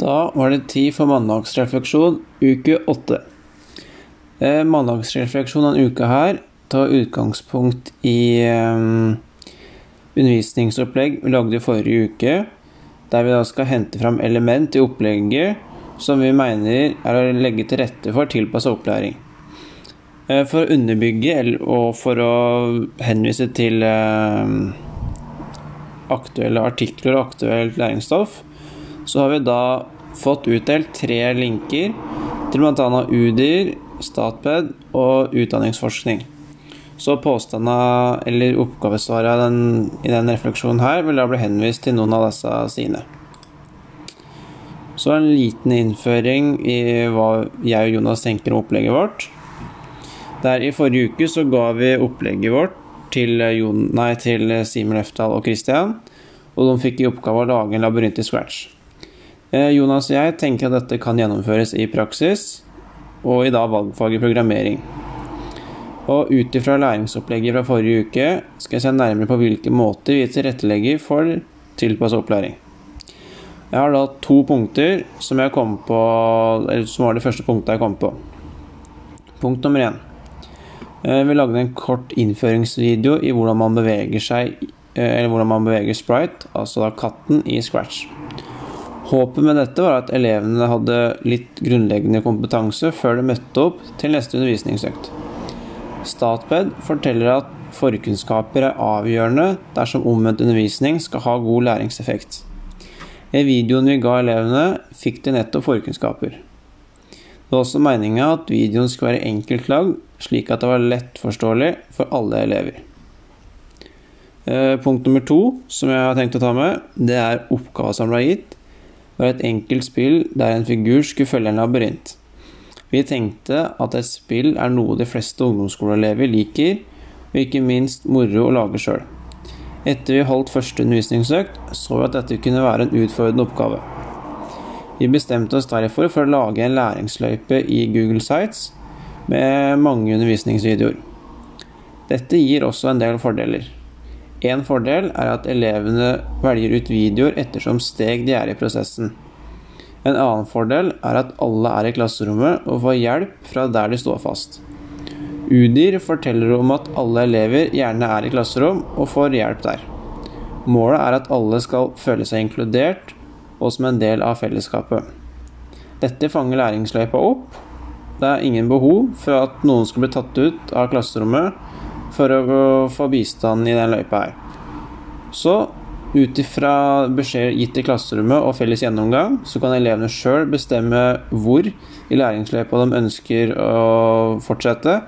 Da var det tid for mandagsrefleksjon uke åtte. Eh, mandagsrefleksjon denne uka her tar utgangspunkt i eh, undervisningsopplegg vi lagde forrige uke, der vi da skal hente fram element i opplegget som vi mener er å legge til rette for tilpassa opplæring. Eh, for å underbygge og for å henvise til eh, aktuelle artikler og aktuelt læringsstoff, så har vi da fått utdelt tre linker til bl.a. UDIR, Statped og utdanningsforskning. Så påstandene eller oppgavesvarene i den refleksjonen her vil da bli henvist til noen av disse sidene. Så en liten innføring i hva jeg og Jonas tenker om opplegget vårt. Der I forrige uke så ga vi opplegget vårt til, Jon, nei, til Simen Lefdal og Christian, og de fikk i oppgave å lage en labyrint i scratch. Eh, Jonas og jeg tenker at dette kan gjennomføres i praksis, og i dag valgfaget programmering. Og ut ifra læringsopplegget fra forrige uke skal jeg se nærmere på hvilke måter vi tilrettelegger for tilpasset opplæring. Jeg har da to punkter som, jeg kom på, eller som var det første punktet jeg kom på. Punkt nummer én. Eh, vi lagde en kort innføringsvideo i hvordan man beveger seg, eh, eller hvordan man beveger sprite, altså da katten, i scratch. Håpet med dette var at elevene hadde litt grunnleggende kompetanse før de møtte opp til neste undervisningsøkt. Statped forteller at forkunnskaper er avgjørende dersom omvendt undervisning skal ha god læringseffekt. I videoen vi ga elevene, fikk de nettopp forkunnskaper. Det var også meninga at videoen skulle være enkelt lagd, slik at det var lettforståelig for alle elever. Eh, punkt nummer to som jeg har tenkt å ta med, det er oppgavesamla gitt var et enkelt spill der en figur skulle følge en labyrint. Vi tenkte at et spill er noe de fleste ungdomsskoleelever liker, og ikke minst moro å lage sjøl. Etter vi holdt første undervisningsøkt, så vi at dette kunne være en utfordrende oppgave. Vi bestemte oss derfor for å lage en læringsløype i Google Sites med mange undervisningsvideoer. Dette gir også en del fordeler. En fordel er at elevene velger ut videoer ettersom steg de er i prosessen. En annen fordel er at alle er i klasserommet og får hjelp fra der de står fast. UDIR forteller om at alle elever gjerne er i klasserom og får hjelp der. Målet er at alle skal føle seg inkludert og som en del av fellesskapet. Dette fanger læringsløypa opp. Det er ingen behov for at noen skal bli tatt ut av klasserommet for å få bistand i den løypa her. Så ut ifra beskjed gitt i klasserommet og felles gjennomgang, så kan elevene sjøl bestemme hvor i læringsløypa de ønsker å fortsette.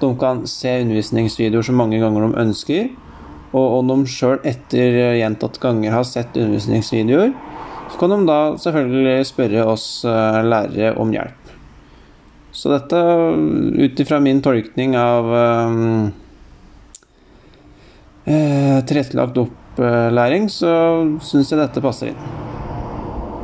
De kan se undervisningsvideoer så mange ganger de ønsker. Og om de sjøl etter gjentatte ganger har sett undervisningsvideoer, så kan de da selvfølgelig spørre oss eh, lærere om hjelp. Så dette, ut ifra min tolkning av eh, tilrettelagt opplæring, så syns jeg dette passer inn.